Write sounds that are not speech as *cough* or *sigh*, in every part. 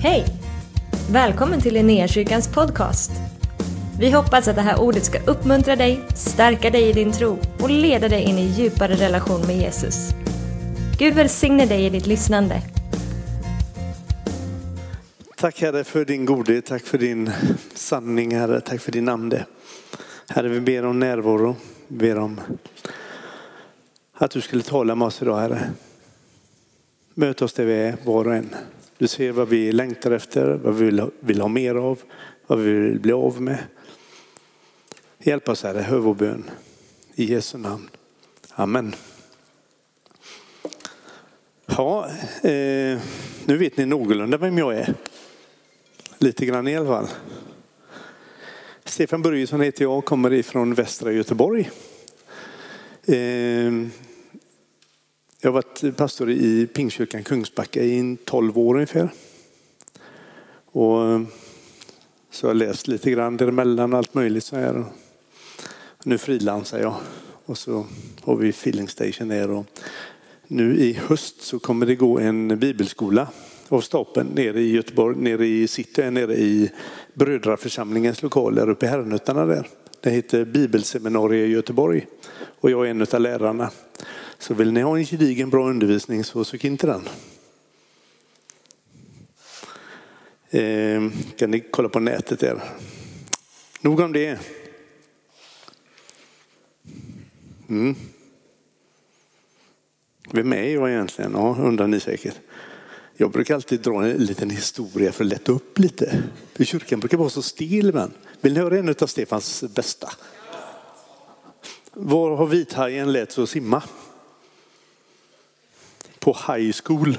Hej! Välkommen till Linnéakyrkans podcast. Vi hoppas att det här ordet ska uppmuntra dig, stärka dig i din tro och leda dig in i djupare relation med Jesus. Gud välsigne dig i ditt lyssnande. Tack Herre för din godhet, tack för din sanning Herre, tack för din ande. Herre vi ber om närvaro, vi ber om att du skulle tala med oss idag Herre. Möt oss där vi är, var och en. Du ser vad vi längtar efter, vad vi vill, vill ha mer av, vad vi vill bli av med. Hjälp oss Herre, hör vår bön. I Jesu namn. Amen. Ja, eh, nu vet ni någorlunda vem jag är. Lite grann i alla fall. Stefan Börjesson heter jag, och kommer ifrån västra Göteborg. Eh, jag har varit pastor i Pingstkyrkan Kungsbacka i 12 år ungefär. Och eh, så har jag läst lite grann däremellan allt möjligt så här. Nu frilansar jag och så har vi Filling Station där. Och nu i höst så kommer det gå en bibelskola av stapeln nere i Göteborg, nere i city, nere i Brödraförsamlingens lokaler uppe i Herrnötterna där. Det heter Bibelseminariet i Göteborg och jag är en av lärarna. Så vill ni ha en gedigen bra undervisning så sök in till den. Eh, kan ni kolla på nätet där. Nog om det. Mm. Vem är jag egentligen? Ja, undrar ni säkert. Jag brukar alltid dra en liten historia för att lätta upp lite. För kyrkan brukar vara så stel men. Vill ni höra en av Stefans bästa? Var har vithajen lärt sig att simma? På high school.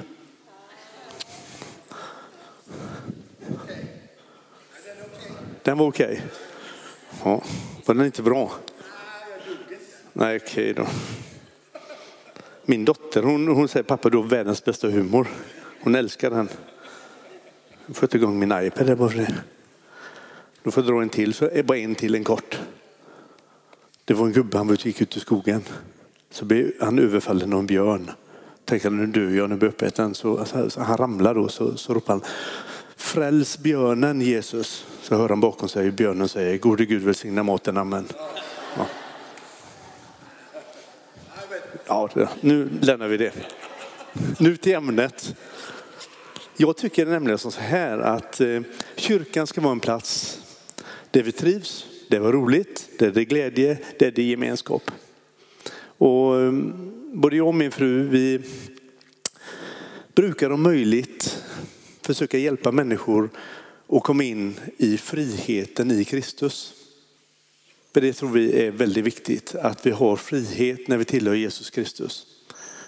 Den var okej. Okay. Ja, var den inte bra? Nej, okej okay då. Min dotter hon, hon säger pappa du har världens bästa humor. Hon älskar den. Jag får ta igång min iPad där bara för det. Då får jag dra en till, så är bara en till en kort. Det var en gubbe, han gick ut i skogen. Så blev han överfallen av en björn. Tänkte nu dör jag, nu blir uppäten. Så, så han ramlar då, så, så ropar han Fräls björnen Jesus. Så hör han bakom sig björnen säger Gode Gud välsigna maten, amen. Ja. Ja, nu lämnar vi det. Nu till ämnet. Jag tycker nämligen så här att eh, kyrkan ska vara en plats där vi trivs, där det är roligt, där det är glädje, där det är gemenskap. Och ehm, både jag och min fru, vi brukar om möjligt försöka hjälpa människor att komma in i friheten i Kristus. För det tror vi är väldigt viktigt, att vi har frihet när vi tillhör Jesus Kristus.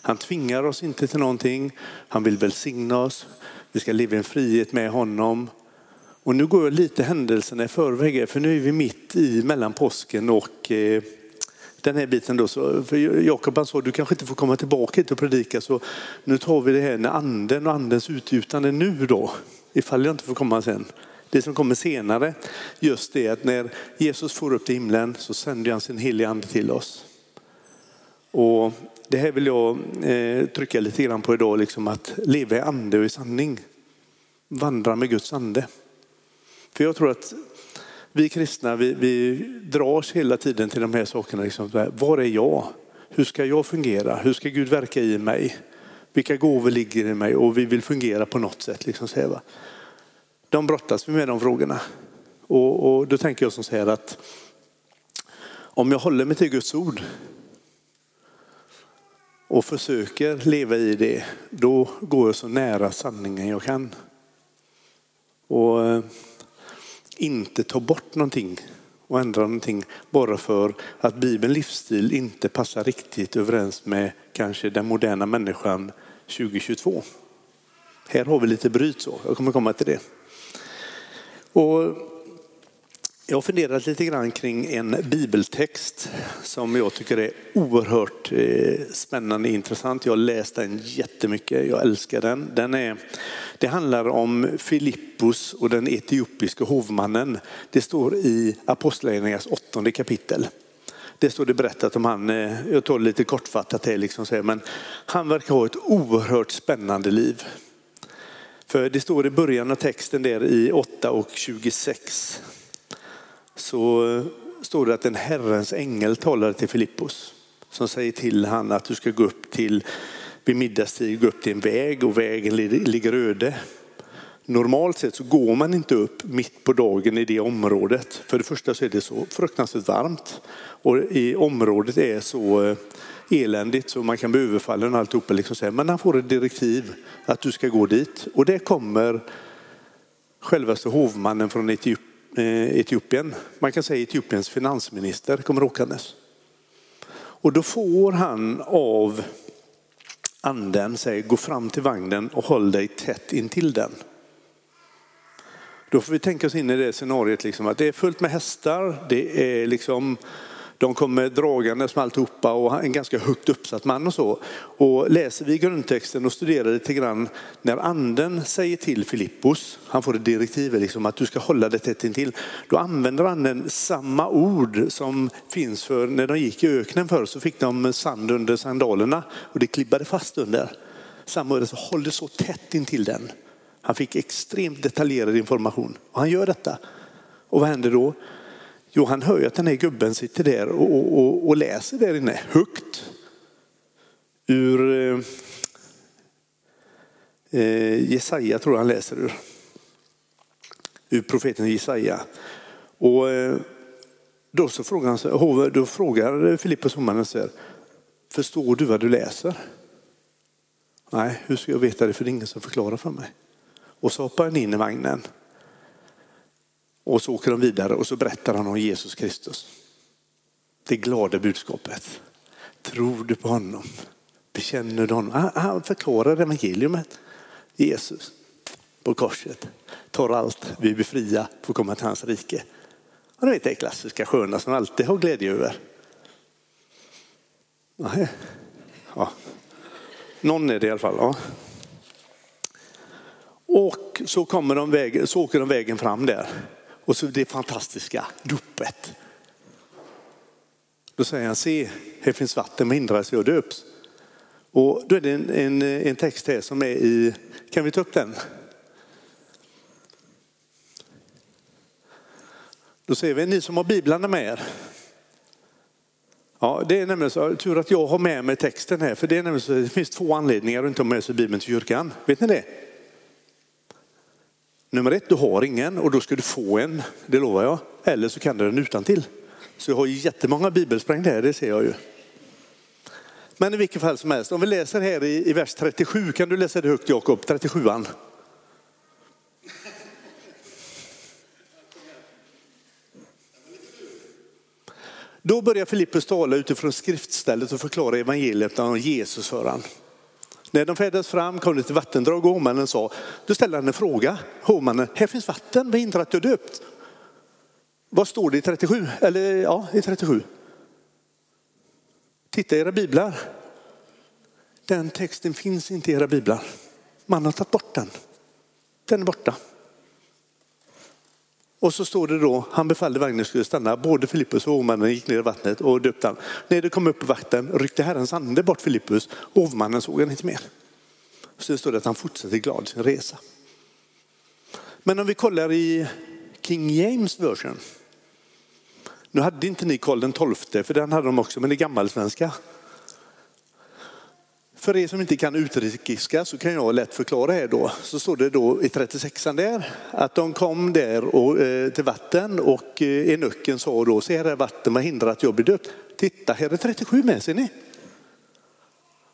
Han tvingar oss inte till någonting, han vill välsigna oss, vi ska leva i en frihet med honom. Och nu går jag lite händelserna i förväg, för nu är vi mitt i mellan påsken och eh, den här biten då. Så, för Jakob han sa, du kanske inte får komma tillbaka hit och predika, så nu tar vi det här med anden och andens utgjutande nu då, ifall jag inte får komma sen. Det som kommer senare, just det att när Jesus får upp till himlen så sänder han sin heliga ande till oss. Och det här vill jag eh, trycka lite grann på idag, liksom att leva i ande och i sanning. Vandra med Guds ande. För jag tror att vi kristna, vi, vi dras hela tiden till de här sakerna. Liksom, var är jag? Hur ska jag fungera? Hur ska Gud verka i mig? Vilka gåvor ligger i mig? Och vi vill fungera på något sätt. Liksom, så här, va? De brottas vi med de frågorna. Och, och då tänker jag som så här att om jag håller mig till Guds ord och försöker leva i det, då går jag så nära sanningen jag kan. Och eh, inte ta bort någonting och ändra någonting bara för att Bibeln livsstil inte passar riktigt överens med kanske den moderna människan 2022. Här har vi lite bryt så, jag kommer komma till det. Och jag har funderat lite grann kring en bibeltext som jag tycker är oerhört eh, spännande och intressant. Jag har läst den jättemycket, jag älskar den. den är, det handlar om Filippus och den etiopiska hovmannen. Det står i Apostlagärningarnas åttonde kapitel. Det står det berättat om han, eh, jag tar det lite kortfattat här, liksom, men han verkar ha ett oerhört spännande liv. För det står i början av texten där i 8 och 26. Så eh, står det att en Herrens ängel talade till Filippos som säger till han att du ska gå upp till, vid middagstid, gå upp till en väg och vägen ligger öde. Normalt sett så går man inte upp mitt på dagen i det området. För det första så är det så fruktansvärt varmt och i området är så eh, eländigt så man kan bli överfallen och alltihopa. Liksom. Men han får ett direktiv att du ska gå dit och det kommer självaste hovmannen från Etiopien Eh, Etiopien. Man kan säga Etiopiens finansminister kommer åkandes. Och då får han av anden säga gå fram till vagnen och håll dig tätt intill den. Då får vi tänka oss in i det scenariet liksom, att det är fullt med hästar, det är liksom de kommer dragandes med alltihopa och en ganska högt uppsatt man och så. Och läser vi grundtexten och studerar lite grann när anden säger till Filippos, han får ett direktiv liksom att du ska hålla det tätt intill. Då använder anden samma ord som finns för när de gick i öknen förr så fick de sand under sandalerna och det klibbade fast under. Samma ord, så håll det så tätt intill den. Han fick extremt detaljerad information och han gör detta. Och vad händer då? Jo, han hör ju att den här gubben sitter där och, och, och läser där inne högt. Ur eh, eh, Jesaja tror jag han läser ur. Ur profeten Jesaja. Och eh, då, så frågar han, då frågar Filippus hovmannen så här, förstår du vad du läser? Nej, hur ska jag veta det för det är ingen som förklarar för mig. Och så hoppar han in i vagnen. Och så åker de vidare och så berättar han om Jesus Kristus. Det glada budskapet. Tror du på honom? Bekänner du honom? Han förklarar evangeliumet. Jesus på korset tar allt, vi blir fria, får komma till hans rike. Och det är det klassiska sköna som alltid har glädje över. Ja. Någon är det i alla fall. Ja. Och så, kommer de vägen, så åker de vägen fram där. Och så det fantastiska dopet. Då säger han, se, här finns vatten, vad hindrar sig och döps? Och då är det en, en, en text här som är i, kan vi ta upp den? Då säger vi, ni som har biblarna med er. Ja, det är nämligen så, tur att jag har med mig texten här, för det är nämligen så, det finns två anledningar att inte ha med sig bibeln till kyrkan. Vet ni det? Nummer ett, du har ingen och då ska du få en, det lovar jag. Eller så kan du den utan till. Så jag har jättemånga bibelsprängd här, det ser jag ju. Men i vilket fall som helst, om vi läser här i, i vers 37, kan du läsa det högt Jakob, 37an? Då börjar Filippus tala utifrån skriftstället och förklara evangeliet om Jesus för honom. När de färdades fram kom det till vattendrag och hovmannen sa, då ställde han en fråga. Hovmannen, här finns vatten, vad hindrar att du är döpt? Vad står det i 37? Eller ja, i 37. Titta i era biblar. Den texten finns inte i era biblar. Man har tagit bort den. Den är borta. Och så står det då, han befallde vagnen skulle stanna. Både Filippus och hovmannen gick ner i vattnet och döpte han. När det kom upp på vatten ryckte Herrens ande bort Filippus. Hovmannen såg han inte mer. Så det står det att han fortsatte glad sin resa. Men om vi kollar i King James version. Nu hade inte ni koll den tolfte, för den hade de också, men i gammalsvenska. För er som inte kan utrikiska så kan jag lätt förklara här då. Så står det då i 36an där att de kom där och, eh, till vatten och eh, enucken sa då, se här är vatten, vad hindrar att jag blir döpt? Titta, här är 37 med, ser ni?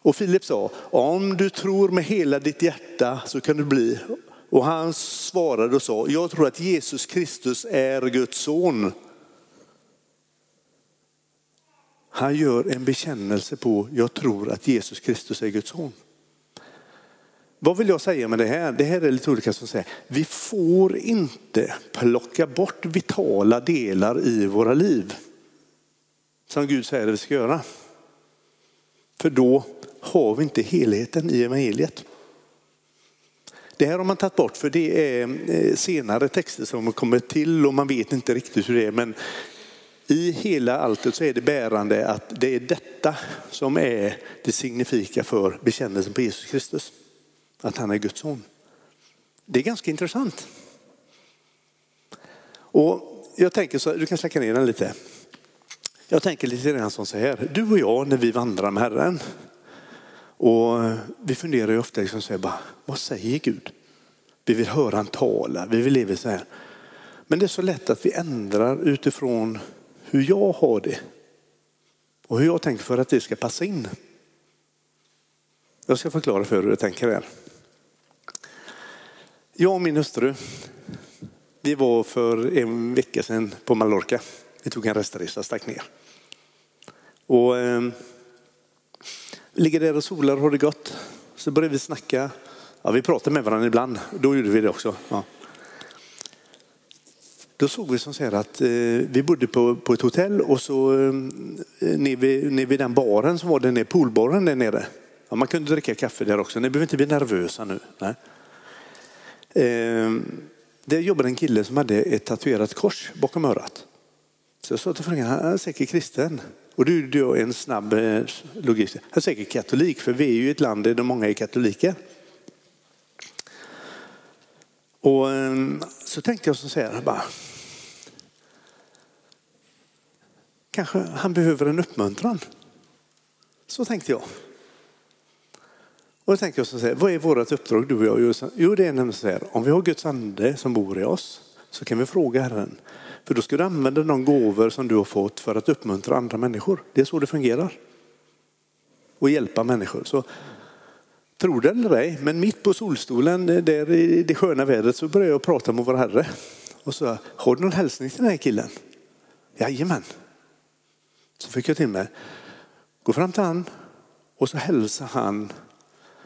Och Filip sa, om du tror med hela ditt hjärta så kan du bli. Och han svarade och sa, jag tror att Jesus Kristus är Guds son. Han gör en bekännelse på, jag tror att Jesus Kristus är Guds son. Vad vill jag säga med det här? Det här är lite olika som säger, vi får inte plocka bort vitala delar i våra liv. Som Gud säger att vi ska göra. För då har vi inte helheten i evangeliet. Det här har man tagit bort för det är eh, senare texter som har kommit till och man vet inte riktigt hur det är. Men i hela alltet så är det bärande att det är detta som är det signifika för bekännelsen på Jesus Kristus. Att han är Guds son. Det är ganska intressant. Och jag tänker så, du kan släcka ner den lite. Jag tänker lite grann som så här, du och jag när vi vandrar med Herren och vi funderar ju ofta liksom så här, bara, vad säger Gud? Vi vill höra han tala, vi vill leva så här. Men det är så lätt att vi ändrar utifrån hur jag har det och hur jag tänker för att det ska passa in. Jag ska förklara för er hur jag tänker här. Jag och min hustru, vi var för en vecka sedan på Mallorca. Vi tog en restresa, stack ner. Och eh, ligger där och solar och har det gott. Så började vi snacka. Ja, vi pratar med varandra ibland. Då gjorde vi det också. Ja. Då såg vi som så att eh, vi bodde på, på ett hotell och så eh, nere, vid, nere vid den baren som var den nere, poolbaren där nere. Ja, man kunde dricka kaffe där också. Ni behöver inte bli nervösa nu. Nej. Eh, där jobbade en kille som hade ett tatuerat kors bakom örat. Så jag sa till frugan, han är säkert kristen. Och då gjorde jag en snabb eh, logik. Han är säkert katolik, för vi är ju ett land där många är katoliker. Och eh, så tänkte jag så här, bara, kanske han behöver en uppmuntran. Så tänkte jag. Och då tänkte jag så här, vad är vårt uppdrag du och jag? Jo, det är nämligen så här, om vi har Guds ande som bor i oss så kan vi fråga Herren. För då ska du använda de gåvor som du har fått för att uppmuntra andra människor. Det är så det fungerar. Och hjälpa människor. Så Tro det eller ej, men mitt på solstolen eh, där i det sköna vädret så började jag prata med vår Herre. Och så, har du någon hälsning till den här killen? Jajamän. Så fick jag till mig, gå fram till han och så hälsa han,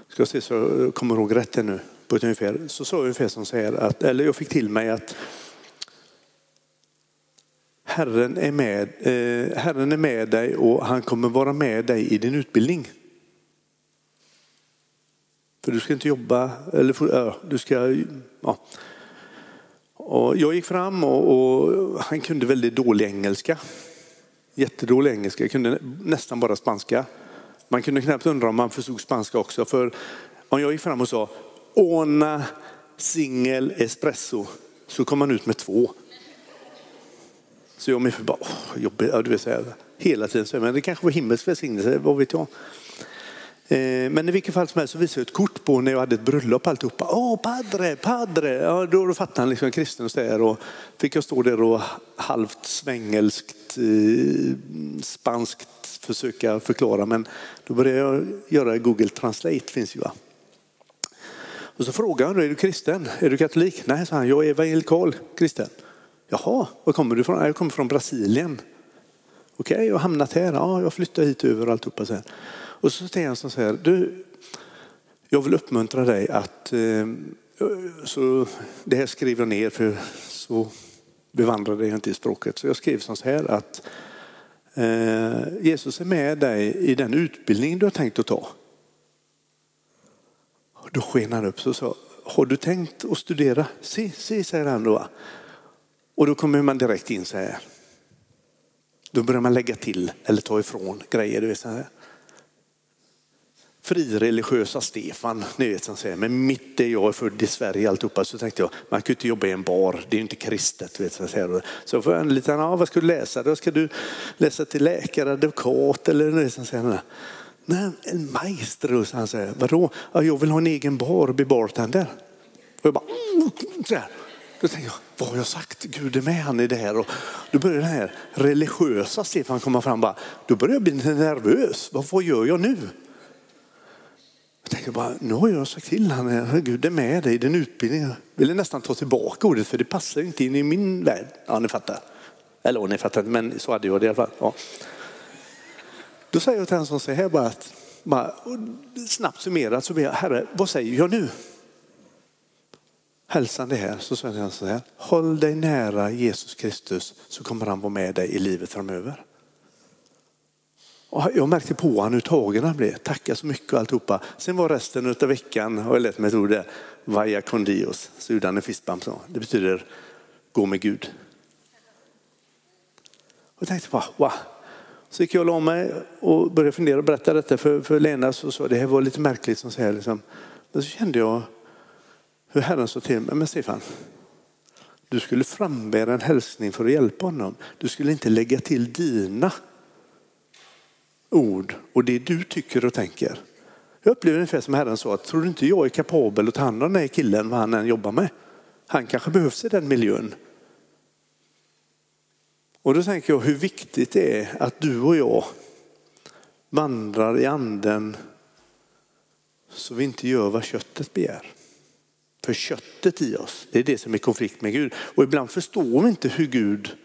ska jag se så jag kommer ihåg rätt nu, på ett ungefär, så sa jag ungefär som så här, att, eller jag fick till mig att Herren är, med, eh, Herren är med dig och han kommer vara med dig i din utbildning. För du ska inte jobba, eller ja, du ska, ja. Och jag gick fram och, och, han kunde väldigt dålig engelska. Jättedålig engelska, jag kunde nästan bara spanska. Man kunde knappt undra om man förstod spanska också. För om jag gick fram och sa Ona singel espresso så kom man ut med två. Så jag och min fru bara, åh, jobbigt. Ja, du vet, så här, hela tiden så men det kanske var himmelsk välsignelse, vad vet jag. Eh, men i vilket fall som helst så visade jag ett kort på när jag hade ett bröllop alltihopa. Åh, padre, padre. Ja, då, då fattade han liksom kristen och så där. Och fick jag stå där och halvt svengelskt, eh, spanskt försöka förklara. Men då började jag göra Google Translate, finns ju va. Och så frågade han, är du kristen? Är du katolik? Nej, sa han, jag är evangelikal kristen. Jaha, var kommer du ifrån? Jag kommer från Brasilien. Okej, okay, jag har hamnat här. Ja, jag flyttar hit över och alltihopa. Så här. Och så säger han så här, du, jag vill uppmuntra dig att, eh, så det här skriver jag ner för så bevandrade jag inte i språket. Så jag skrev så här att eh, Jesus är med dig i den utbildning du har tänkt att ta. Då sken han upp och sa, har du tänkt att studera? Se, se, säger han då. Och då kommer man direkt in så här. Då börjar man lägga till eller ta ifrån grejer. Du vet, så här frireligiösa Stefan, ni vet som säger, men mitt är jag är född i Sverige alltihopa så tänkte jag, man kan ju inte jobba i en bar, det är ju inte kristet. Vet, så, säger. så får jag en liten, ja, vad ska du läsa? Då ska du läsa till läkare, advokat eller något sånt? Nej, en maestro, så han säger, vadå? Ja, jag vill ha en egen bar och bli bartender. Och jag bara, mm, så här. Då tänker jag, vad har jag sagt? Gud är med han i det här. Och då börjar den här religiösa Stefan komma fram. Bara, då börjar jag bli nervös. Vad, vad gör jag nu? Jag tänker bara, nu har jag sagt till honom, Gud är med dig i din utbildning. Jag ville nästan ta tillbaka ordet för det passar inte in i min värld. Ja, ni fattar. Eller ni fattar inte, men så hade jag det i alla fall. Ja. Då säger jag till honom som säger här bara att, bara, snabbt summerat så ber jag, Herre, vad säger jag nu? Hälsan det här, så säger han så här, håll dig nära Jesus Kristus så kommer han vara med dig i livet framöver. Och jag märkte på honom hur tagen han blev. Tacka så mycket och alltihopa. Sen var resten av veckan, har jag lärt mig ett ord där, vaya con Dios. Så gjorde han en fistbump. Det betyder gå med Gud. Och jag tänkte bara, wow. Så gick jag och la mig och började fundera och berätta detta för, för Lena. Så, så, det här var lite märkligt som säger liksom. Men så kände jag, hur Herren sa till mig, men Stefan, du skulle frambära en hälsning för att hjälpa honom. Du skulle inte lägga till dina ord och det du tycker och tänker. Jag upplever ungefär som Herren sa, att tror du inte jag är kapabel att ta hand om den här killen vad han än jobbar med? Han kanske behövs i den miljön. Och då tänker jag hur viktigt det är att du och jag vandrar i anden så vi inte gör vad köttet begär. För köttet i oss, det är det som är konflikt med Gud. Och ibland förstår vi inte hur Gud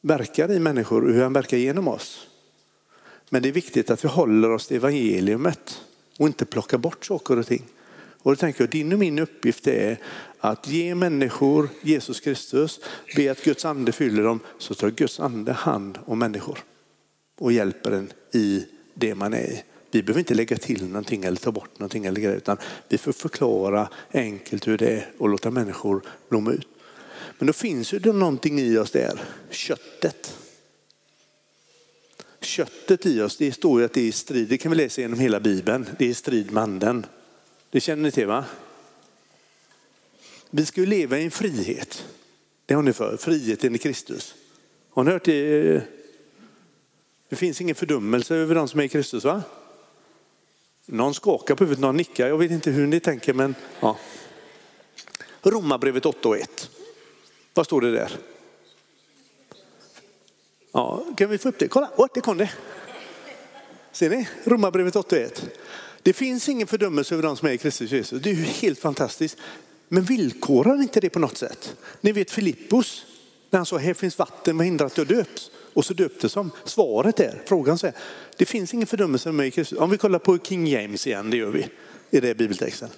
verkar i människor och hur han verkar genom oss. Men det är viktigt att vi håller oss till evangeliumet och inte plockar bort saker och ting. Och då tänker jag, din och min uppgift är att ge människor Jesus Kristus, be att Guds ande fyller dem, så tar Guds ande hand om människor och hjälper en i det man är i. Vi behöver inte lägga till någonting eller ta bort någonting eller grejer, utan vi får förklara enkelt hur det är och låta människor blomma ut. Men då finns ju det någonting i oss där, köttet. Köttet i oss, det står ju att det är i strid, det kan vi läsa genom hela Bibeln, det är i strid med anden. Det känner ni till va? Vi ska ju leva i en frihet. Det har ni för, friheten i Kristus. Har ni hört det? Det finns ingen fördömelse över de som är i Kristus va? Någon skakar på huvudet, någon nickar. Jag vet inte hur ni tänker men ja. Romarbrevet 8 och 1. Vad står det där? Ja, kan vi få upp det? Kolla, oh, det kom det. Ser ni? Romarbrevet 8 och 1. Det finns ingen fördömelse över de som är i Kristus Jesus. Det är ju helt fantastiskt. Men villkorar inte det på något sätt? Ni vet Filippos, när han sa här finns vatten, vad hindrar att jag döps? Och så döptes de. Svaret är, frågan säger, det finns ingen fördömelse med mig i Kristus. Om vi kollar på King James igen, det gör vi i det bibeltexten.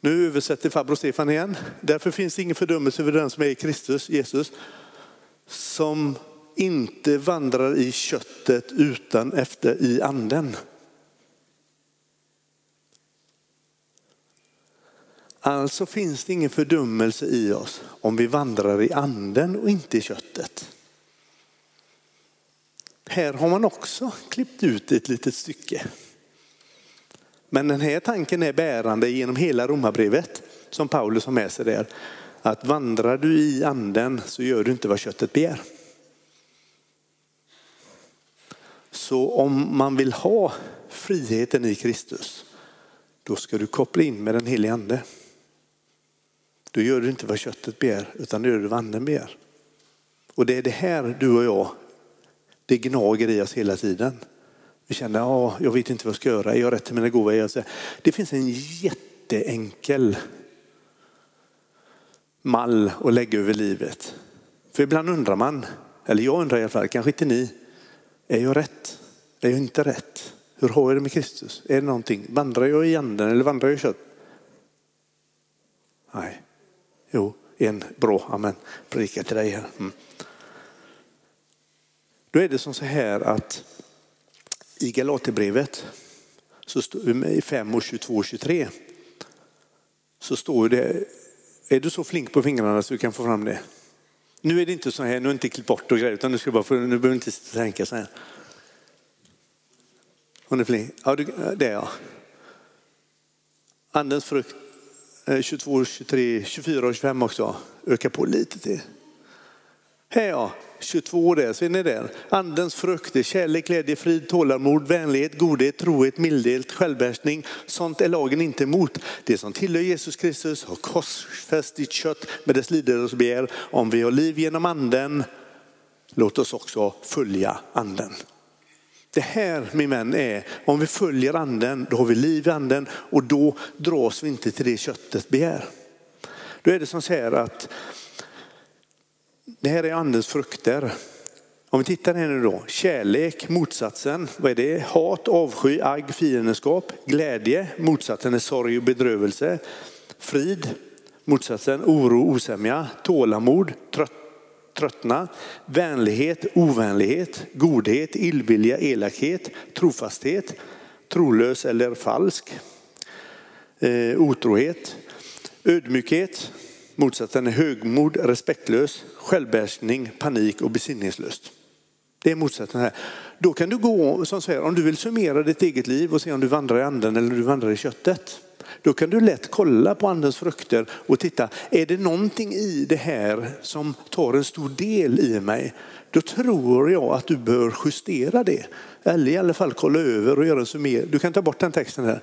Nu översätter farbror Stefan igen. Därför finns det ingen fördömelse över den som är i Kristus, Jesus, som inte vandrar i köttet utan efter i anden. Alltså finns det ingen fördömelse i oss om vi vandrar i anden och inte i köttet. Här har man också klippt ut ett litet stycke. Men den här tanken är bärande genom hela romabrevet som Paulus har med sig där. Att vandrar du i anden så gör du inte vad köttet begär. Så om man vill ha friheten i Kristus, då ska du koppla in med den helige ande. Då gör du inte vad köttet begär, utan du gör du vad anden begär. Och det är det här du och jag, det gnager i oss hela tiden. Vi känner, ja, jag vet inte vad jag ska göra, är jag rätt till mina gåvor? Det finns en jätteenkel mall att lägga över livet. För ibland undrar man, eller jag undrar i alla fall, kanske inte ni, är jag rätt? Är jag inte rätt? Hur har jag det med Kristus? Är det någonting? Vandrar jag i anden eller vandrar jag i kött? Nej. Jo, en bra, amen. Predika till dig här. Mm. Då är det som så här att i Galaterbrevet så står, i 5 och 22 och 23 så står det, är du så flink på fingrarna så du kan få fram det? Nu är det inte så här, nu är det inte klippt bort och grejer, utan nu ska bara få, nu behöver du inte tänka så här. Hon är flink. Ja, det är jag. Andens frukt 22, 23, 24 och 25 också. Öka på lite till. Här ja, 22 där, ser ni där? Andens frukter, kärlek, glädje, frid, tålamod, vänlighet, godhet, trohet, mildhet, självbehärskning. Sånt är lagen inte emot. Det som tillhör Jesus Kristus har korsfäst ditt kött med dess lider och begär. Om vi har liv genom anden, låt oss också följa anden. Det här min vän är, om vi följer anden, då har vi liv i anden och då dras vi inte till det köttet begär. Då är det som säger att det här är andens frukter. Om vi tittar här nu då, kärlek, motsatsen, vad är det? Hat, avsky, agg, fiendskap, glädje, motsatsen är sorg och bedrövelse, frid, motsatsen oro, osämja, tålamod, trött, tröttna, vänlighet, ovänlighet, godhet, illvilja, elakhet, trofasthet, trolös eller falsk, eh, otrohet, ödmjukhet, motsatsen är högmod, respektlös, självbehärskning, panik och besinningslöst. Det är motsatsen här. Då kan du gå som säger, om du vill summera ditt eget liv och se om du vandrar i anden eller om du vandrar i köttet. Då kan du lätt kolla på andens frukter och titta, är det någonting i det här som tar en stor del i mig? Då tror jag att du bör justera det. Eller i alla fall kolla över och göra en summering. Du kan ta bort den texten här.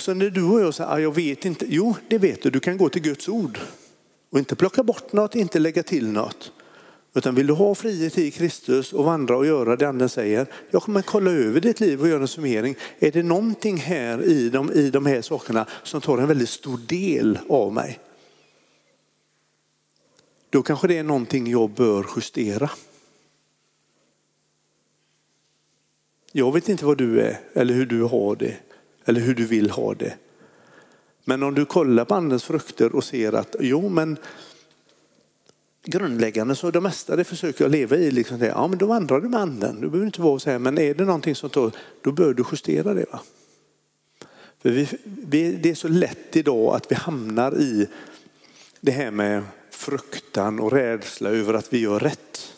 Så när du och jag säger, ah, jag vet inte. Jo, det vet du. Du kan gå till Guds ord och inte plocka bort något, inte lägga till något. Utan vill du ha frihet i Kristus och vandra och göra det anden säger, jag kommer kolla över ditt liv och göra en summering. Är det någonting här i de, i de här sakerna som tar en väldigt stor del av mig? Då kanske det är någonting jag bör justera. Jag vet inte vad du är eller hur du har det eller hur du vill ha det. Men om du kollar på andens frukter och ser att jo men grundläggande så det mesta det försöker jag leva i. Liksom det. Ja men då vandrar du med anden. Du behöver inte vara så här men är det någonting som tar, då bör du justera det. Va? För vi, vi, det är så lätt idag att vi hamnar i det här med fruktan och rädsla över att vi gör rätt.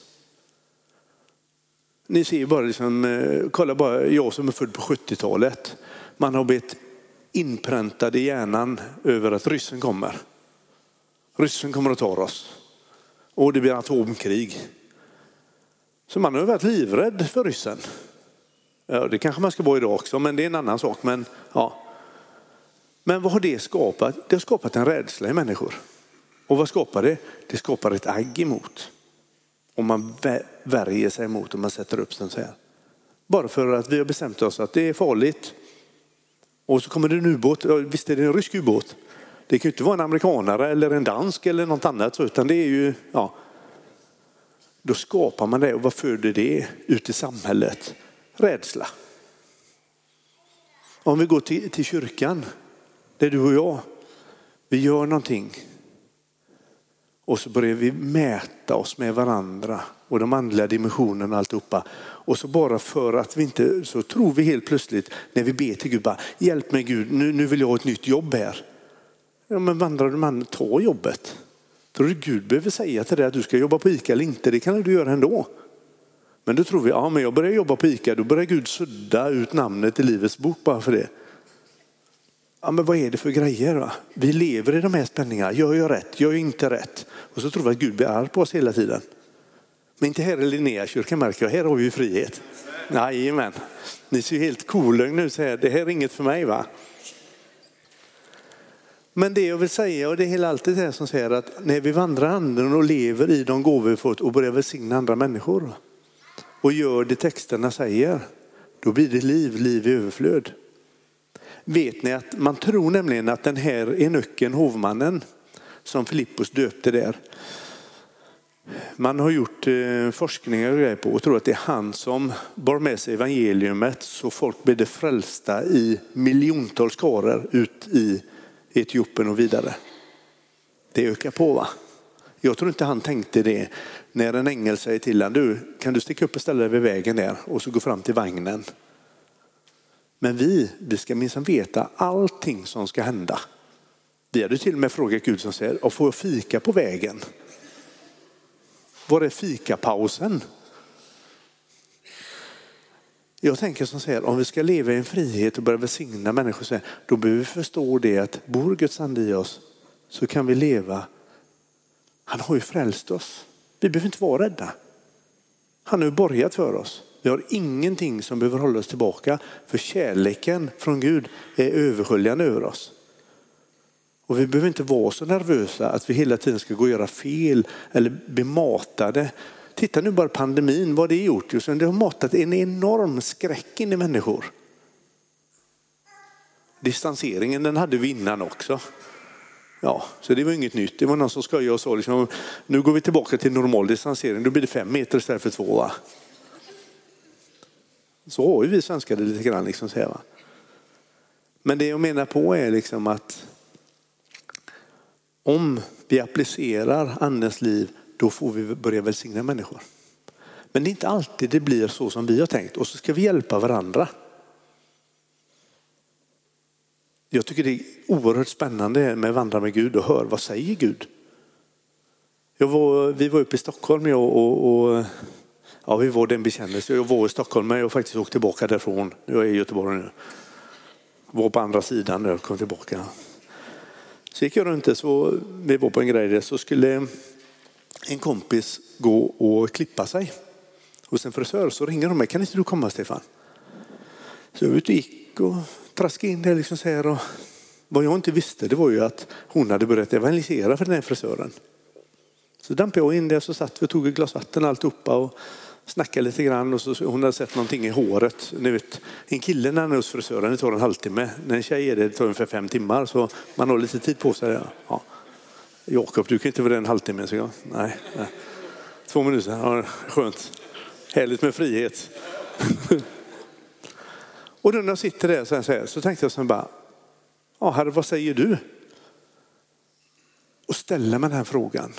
Ni ser bara, liksom, eh, kolla bara jag som är född på 70-talet. Man har blivit inpräntad i hjärnan över att ryssen kommer. Ryssen kommer att ta oss. Och det blir atomkrig. Så man har varit livrädd för ryssen. Ja, det kanske man ska vara idag också, men det är en annan sak. Men, ja. men vad har det skapat? Det har skapat en rädsla i människor. Och vad skapar det? Det skapar ett agg emot. Om man värjer sig emot och man sätter upp den så här. Bara för att vi har bestämt oss att det är farligt. Och så kommer det en ubåt. Visst är det en rysk ubåt? Det kan ju inte vara en amerikanare eller en dansk eller något annat. Utan det är ju, ja. Då skapar man det och vad föder det ut i samhället? Rädsla. Om vi går till, till kyrkan, det är du och jag. Vi gör någonting och så börjar vi mäta oss med varandra och de andliga dimensionerna och alltihopa. Och så bara för att vi inte, så tror vi helt plötsligt när vi ber till Gud, bara, hjälp mig Gud, nu, nu vill jag ha ett nytt jobb här. Ja men vandrar du man, ta jobbet. Tror du Gud behöver säga till dig att du ska jobba på ICA eller inte? Det kan du göra ändå. Men då tror vi, ja men jag börjar jobba på ICA, då börjar Gud sudda ut namnet i Livets bok bara för det. Ja, men vad är det för grejer? Va? Vi lever i de här spänningarna. Gör jag rätt? Gör jag inte rätt? Och så tror vi att Gud blir arg på oss hela tiden. Men inte här i Linnéakyrkan märker jag. Här har vi ju frihet. Jajamän. Ni ser helt kolögna ut nu. Säger, det här är inget för mig va? Men det jag vill säga, och det är hela alltid det som säger att när vi vandrar anden och lever i de gåvor vi fått och börjar välsigna andra människor och gör det texterna säger, då blir det liv, liv i överflöd vet ni att man tror nämligen att den här enucken, hovmannen, som Filippos döpte där, man har gjort eh, forskningar på och tror att det är han som bar med sig evangeliumet så folk blev frälsta i miljontals skaror ut i Etiopien och vidare. Det ökar på va? Jag tror inte han tänkte det när en ängel säger till honom, du kan du sticka upp och ställa dig vid vägen där och så gå fram till vagnen. Men vi, vi ska minsann veta allting som ska hända. Vi hade till och med frågat Gud som säger, får jag fika på vägen? Var är fikapausen? Jag tänker som säger, om vi ska leva i en frihet och börja välsigna människor, då behöver vi förstå det att bor Guds ande i oss så kan vi leva. Han har ju frälst oss. Vi behöver inte vara rädda. Han har ju borgat för oss. Vi har ingenting som behöver hålla oss tillbaka för kärleken från Gud är översköljande över oss. Och vi behöver inte vara så nervösa att vi hela tiden ska gå och göra fel eller bli matade. Titta nu bara pandemin, vad det har gjort. Just det har matat en enorm skräck in i människor. Distanseringen den hade vi innan också. Ja, så det var inget nytt. Det var någon som skojade och sa liksom, nu går vi tillbaka till normal distansering. Då blir det fem meter istället för två. Va? Så har ju vi svenskar det lite grann. Liksom, så Men det jag menar på är liksom att om vi applicerar andens liv, då får vi börja välsigna människor. Men det är inte alltid det blir så som vi har tänkt och så ska vi hjälpa varandra. Jag tycker det är oerhört spännande med att vandra med Gud och höra vad säger Gud. Jag var, vi var uppe i Stockholm jag och, och Ja, vi var den bekännelse. Jag var i Stockholm men jag har faktiskt åkt tillbaka därifrån. Jag är i Göteborg nu. var på andra sidan när jag kom tillbaka. Så gick jag runt det, så vi var på en grej där, så skulle en kompis gå och klippa sig hos en frisör. Så ringer de mig, kan inte du komma Stefan? Så jag ut och gick och traskade in där liksom så här. Och vad jag inte visste det var ju att hon hade börjat evangelisera för den här frisören. Så dampade jag in där så satt vi och tog ett glas vatten alltihopa och snackade lite grann och så hon hade sett någonting i håret. Ni vet, en kille när han är hos frisören det tar en halvtimme. När en tjej är det, det tar ungefär fem timmar så man har lite tid på sig. Ja. Jakob, du kan inte vara där en halvtimme. Så jag, nej, nej. Två minuter, ja, skönt. Härligt med frihet. *laughs* och då när jag sitter där så, här, så tänkte jag så bara, ja herre vad säger du? Och ställer man den här frågan.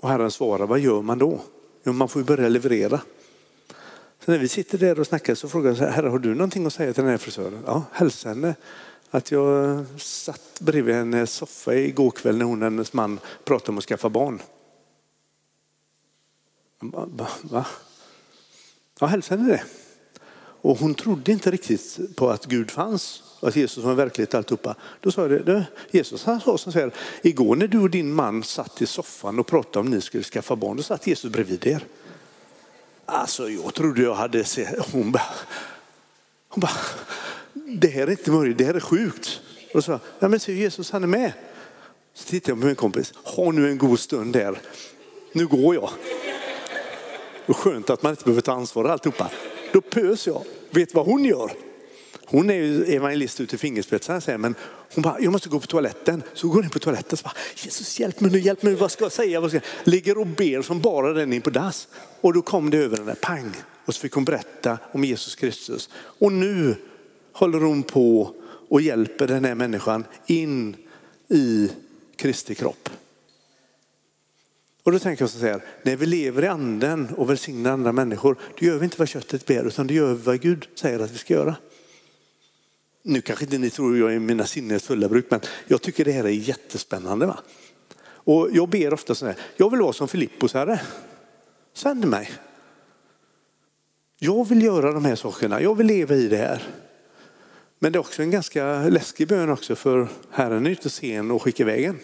Och Herren svarar, vad gör man då? Jo, man får ju börja leverera. Så när vi sitter där och snackar så frågar jag, herre har du någonting att säga till den här frisören? Ja, hälsa henne att jag satt bredvid hennes soffa igår kväll när hon och hennes man pratade om att skaffa barn. Va? Ja, hälsa henne det. Och hon trodde inte riktigt på att Gud fanns att Jesus var verklighet alltihopa. Då sa jag det, Jesus han sa så här, igår när du och din man satt i soffan och pratade om ni skulle skaffa barn, då satt Jesus bredvid er. Alltså jag trodde jag hade sett, hon bara, hon bara det här är inte möjligt, det här är sjukt. Och så sa ja men se Jesus han är med. Så tittade jag på min kompis, ha nu en god stund där, nu går jag. Och skönt att man inte behöver ta ansvar alltihopa. Då pös jag. Vet vad hon gör? Hon är ju evangelist ut i fingerspetsarna säger men hon bara, jag måste gå på toaletten. Så går hon in på toaletten och bara, Jesus hjälp mig nu, hjälp mig, vad ska jag säga? Vad ska jag? Ligger och ber som bara den in på dass. Och då kom det över henne, pang. Och så fick hon berätta om Jesus Kristus. Och nu håller hon på och hjälper den här människan in i Kristi kropp. Och då tänker jag så här, när vi lever i anden och välsignar andra människor, då gör vi inte vad köttet ber, utan det gör vi vad Gud säger att vi ska göra. Nu kanske inte ni tror jag är mina sinnens fulla bruk, men jag tycker det här är jättespännande. Va? Och jag ber ofta så här, jag vill vara som Filippos herre. Sänd mig. Jag vill göra de här sakerna, jag vill leva i det här. Men det är också en ganska läskig bön också för Herren är inte sen och skicka iväg en.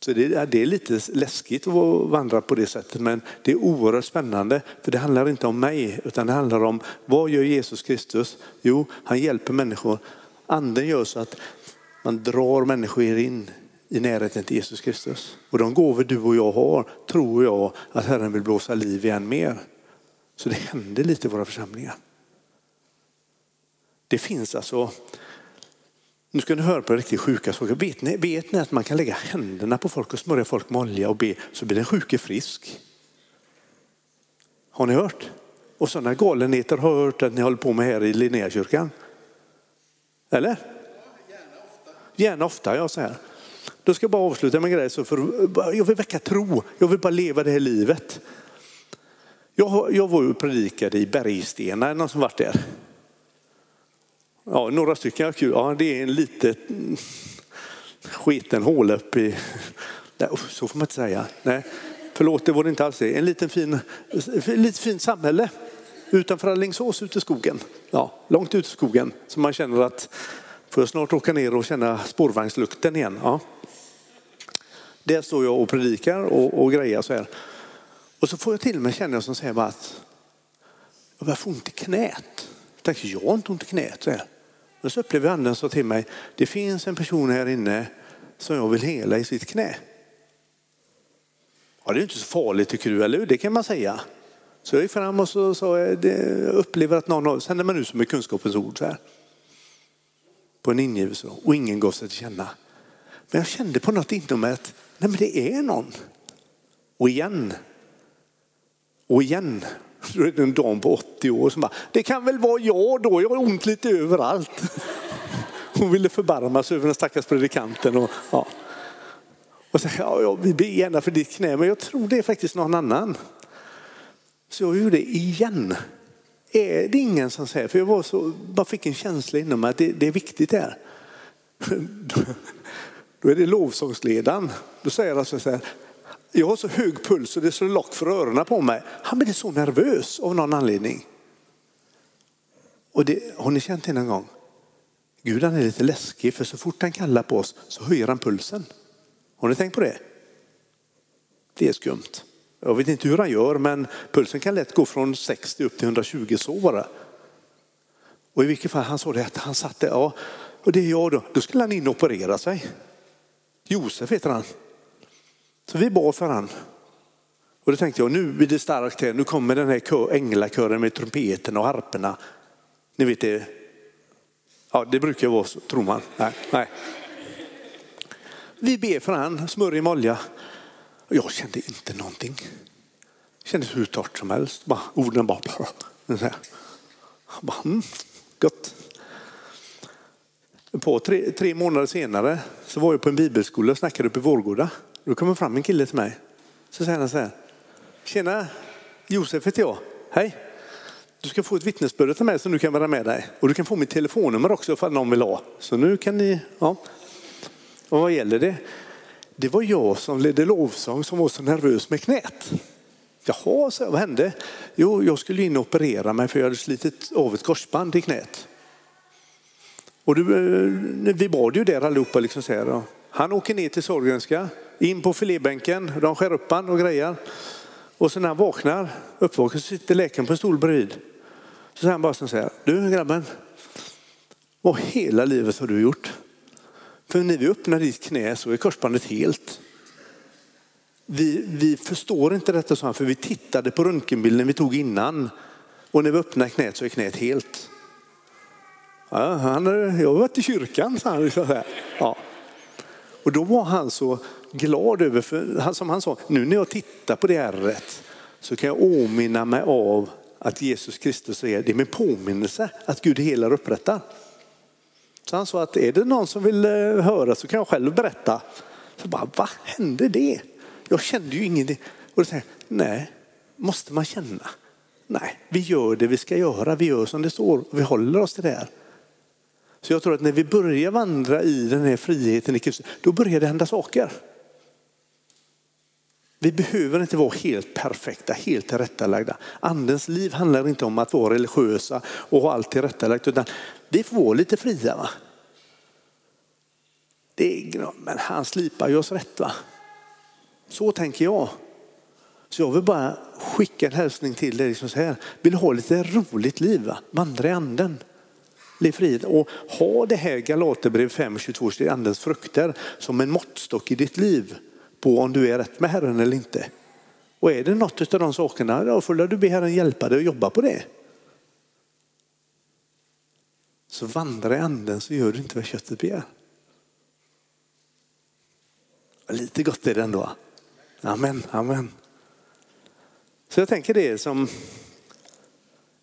Så det är, det är lite läskigt att vandra på det sättet men det är oerhört spännande för det handlar inte om mig utan det handlar om vad gör Jesus Kristus? Jo, han hjälper människor. Anden gör så att man drar människor in i närheten till Jesus Kristus. Och de gåvor du och jag har tror jag att Herren vill blåsa liv i än mer. Så det händer lite i våra församlingar. Det finns alltså nu ska ni höra på riktigt sjuka saker. Vet ni, vet ni att man kan lägga händerna på folk och smörja folk med olja och be så blir den sjuke frisk? Har ni hört? Och sådana galenheter har jag hört att ni håller på med här i Linnéakyrkan. Eller? Gärna ofta. Gärna ofta, ja så här. Då ska jag bara avsluta med en grej. Så för, jag vill väcka tro, jag vill bara leva det här livet. Jag, jag var och predikade i Bergstena, är någon som varit där? Ja, några stycken, kul. Ja, det är en liten sketen hål uppe i, Nej, så får man inte säga. Nej, förlåt, det var det inte alls det. En liten fin, lite fint samhälle utanför Alingsås ute i skogen. Ja, långt ut i skogen. Så man känner att får jag snart åka ner och känna spårvagnslukten igen. Ja. Där står jag och predikar och, och grejer så här. Och så får jag till mig känna som säger bara att jag börjar få ont i knät. Jag tänker, jag har inte ont i knät. Så här. Men så upplever anden så till mig, det finns en person här inne som jag vill hela i sitt knä. Ja, det är inte så farligt tycker du, eller hur? Det kan man säga. Så jag gick fram och så sa jag, upplever att någon sen sänder man ut som är kunskapens ord så här. På en ingivelse och ingen gav sig till känna. Men jag kände på något inom mig att nej men det är någon. Och igen. Och igen. Då är det en dam på 80 år som bara, det kan väl vara jag då, jag har ont lite överallt. *laughs* Hon ville förbarma sig över den stackars predikanten. Och, ja. och så, ja, ja, vi ber gärna för ditt knä, men jag tror det är faktiskt någon annan. Så jag gjorde det igen. Är det ingen som säger, för jag var så, bara fick en känsla inom mig att det, det är viktigt där. *laughs* Då är det lovsångsledaren. Då säger han så här, jag har så hög puls och det är så lock för öronen på mig. Han blir så nervös av någon anledning. Och det, har ni känt det någon gång? Gud han är lite läskig för så fort han kallar på oss så höjer han pulsen. Har ni tänkt på det? Det är skumt. Jag vet inte hur han gör men pulsen kan lätt gå från 60 upp till 120 så bara. Och i vilket fall han sa det att han satt där, ja och det är jag då. Då skulle han in och operera sig. Josef heter han. Så vi bad för han. Och då tänkte jag nu blir det starkt här. Nu kommer den här änglakören med trumpeten och harperna. Ni vet det. Ja, det brukar vara så, tror man. Nej, nej. Vi ber för han, smörjer med olja. Och jag kände inte någonting. Det kändes hur torrt som helst. Bara, orden bara... Så här. bara mm, gott. På tre, tre månader senare så var jag på en bibelskola och snackade uppe i Vårgårda. Då kommer fram en kille till mig. Så säger han så här. Tjena, Josef heter jag. Hej. Du ska få ett vittnesbörd till mig som du kan vara med dig. Och du kan få mitt telefonnummer också ifall någon vill ha. Så nu kan ni, ja. Och vad gäller det? Det var jag som ledde lovsång som var så nervös med knät. Jaha, så vad hände? Jo, jag skulle in och operera mig för jag hade slitit av ett korsband i knät. Och du, eh, vi bad ju där allihopa. Liksom så här, han åker ner till Sorgenska, in på filébänken, de skär upp han och grejar. Och så när han vaknar, uppvaknar, så sitter läkaren på en stol bredvid. Så säger han bara så här, du grabben, vad hela livet har du gjort? För när vi öppnar ditt knä så är korsbandet helt. Vi, vi förstår inte detta, så för vi tittade på röntgenbilden vi tog innan. Och när vi öppnar knät så är knät helt. Ja, han, jag har varit i kyrkan, sa han. Liksom ja. Och då var han så glad över, för, som han sa, nu när jag tittar på det ärret så kan jag åminna mig av att Jesus Kristus är, det är min påminnelse att Gud helar och upprättar. Så han sa att är det någon som vill eh, höra så kan jag själv berätta. Så bara, vad hände det? Jag kände ju ingenting. Och då säger nej, måste man känna? Nej, vi gör det vi ska göra. Vi gör som det står och vi håller oss till det här. Så jag tror att när vi börjar vandra i den här friheten i Kristus, då börjar det hända saker. Vi behöver inte vara helt perfekta, helt tillrättalagda. Andens liv handlar inte om att vara religiösa och ha allt tillrättalagt, utan vi får vara lite fria. Va? Det är, men han slipar ju oss rätt. Va? Så tänker jag. Så jag vill bara skicka en hälsning till dig. Liksom säger. Vill du ha lite roligt liv? Va? Vandra i anden. Lev frihet och ha det här Galaterbrev 5.22, andens frukter som en måttstock i ditt liv på om du är rätt med Herren eller inte. Och är det något av de sakerna, då får du be Herren hjälpa dig att jobba på det. Så vandra i anden så gör du inte vad köttet begär. Lite gott är det ändå. Amen, amen. Så jag tänker det som,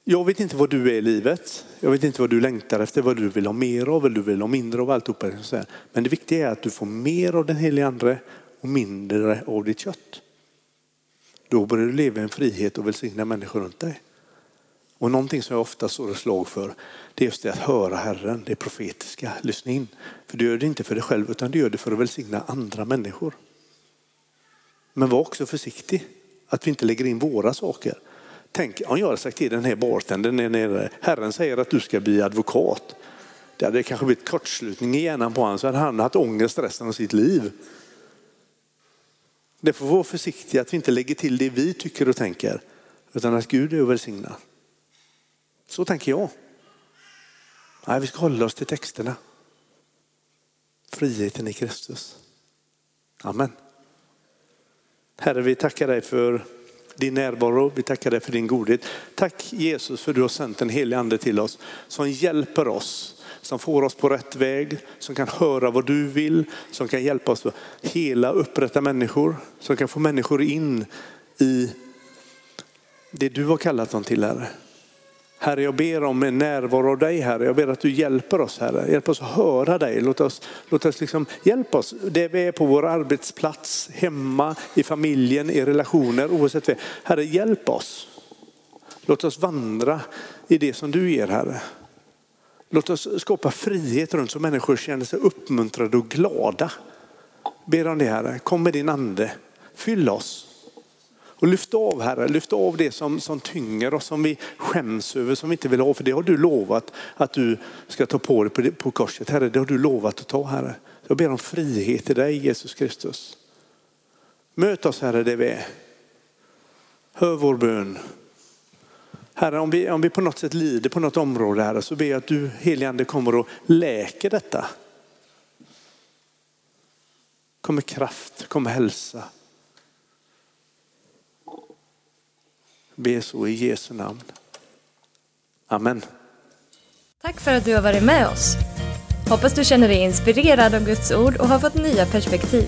jag vet inte vad du är i livet. Jag vet inte vad du längtar efter, vad du vill ha mer av, vad du vill ha mindre av alltihopa. Men det viktiga är att du får mer av den helige andre och mindre av ditt kött. Då börjar du leva i en frihet och välsigna människor runt dig. Och någonting som jag ofta står ett slag för, det är just det att höra Herren, det profetiska, lyssna in. För du gör det inte för dig själv utan du gör det för att välsigna andra människor. Men var också försiktig att vi inte lägger in våra saker. Tänk om jag hade sagt till den här bartendern nere, Herren säger att du ska bli advokat. Det hade kanske blivit kortslutning i hjärnan på honom så hade han haft ångest resten av sitt liv. Det får vara försiktiga att vi inte lägger till det vi tycker och tänker, utan att Gud är välsignad. Så tänker jag. Nej, vi ska hålla oss till texterna. Friheten i Kristus. Amen. Herre, vi tackar dig för din närvaro. Vi tackar dig för din godhet. Tack Jesus för att du har sänt en helig ande till oss som hjälper oss som får oss på rätt väg, som kan höra vad du vill, som kan hjälpa oss att hela, upprätta människor, som kan få människor in i det du har kallat dem till Herre. Herre, jag ber om en närvaro av dig Herre. Jag ber att du hjälper oss Herre. Hjälp oss att höra dig. Låt oss, låt oss liksom, hjälp oss där vi är på vår arbetsplats, hemma, i familjen, i relationer, oavsett vad. Herre, hjälp oss. Låt oss vandra i det som du ger Herre. Låt oss skapa frihet runt så människor känner sig uppmuntrade och glada. Ber om det Herre, kom med din ande, fyll oss. Och lyft av Herre, lyft av det som, som tynger oss, som vi skäms över, som vi inte vill ha. För det har du lovat att du ska ta på dig på, på korset. Herre, det har du lovat att ta Herre. Jag ber om frihet i dig Jesus Kristus. Möt oss Herre där vi är. Hör vår bön. Herre, om vi, om vi på något sätt lider på något område Herre, så ber jag att du heligande kommer och läker detta. Kommer kraft, kommer hälsa. Be så i Jesu namn. Amen. Tack för att du har varit med oss. Hoppas du känner dig inspirerad av Guds ord och har fått nya perspektiv.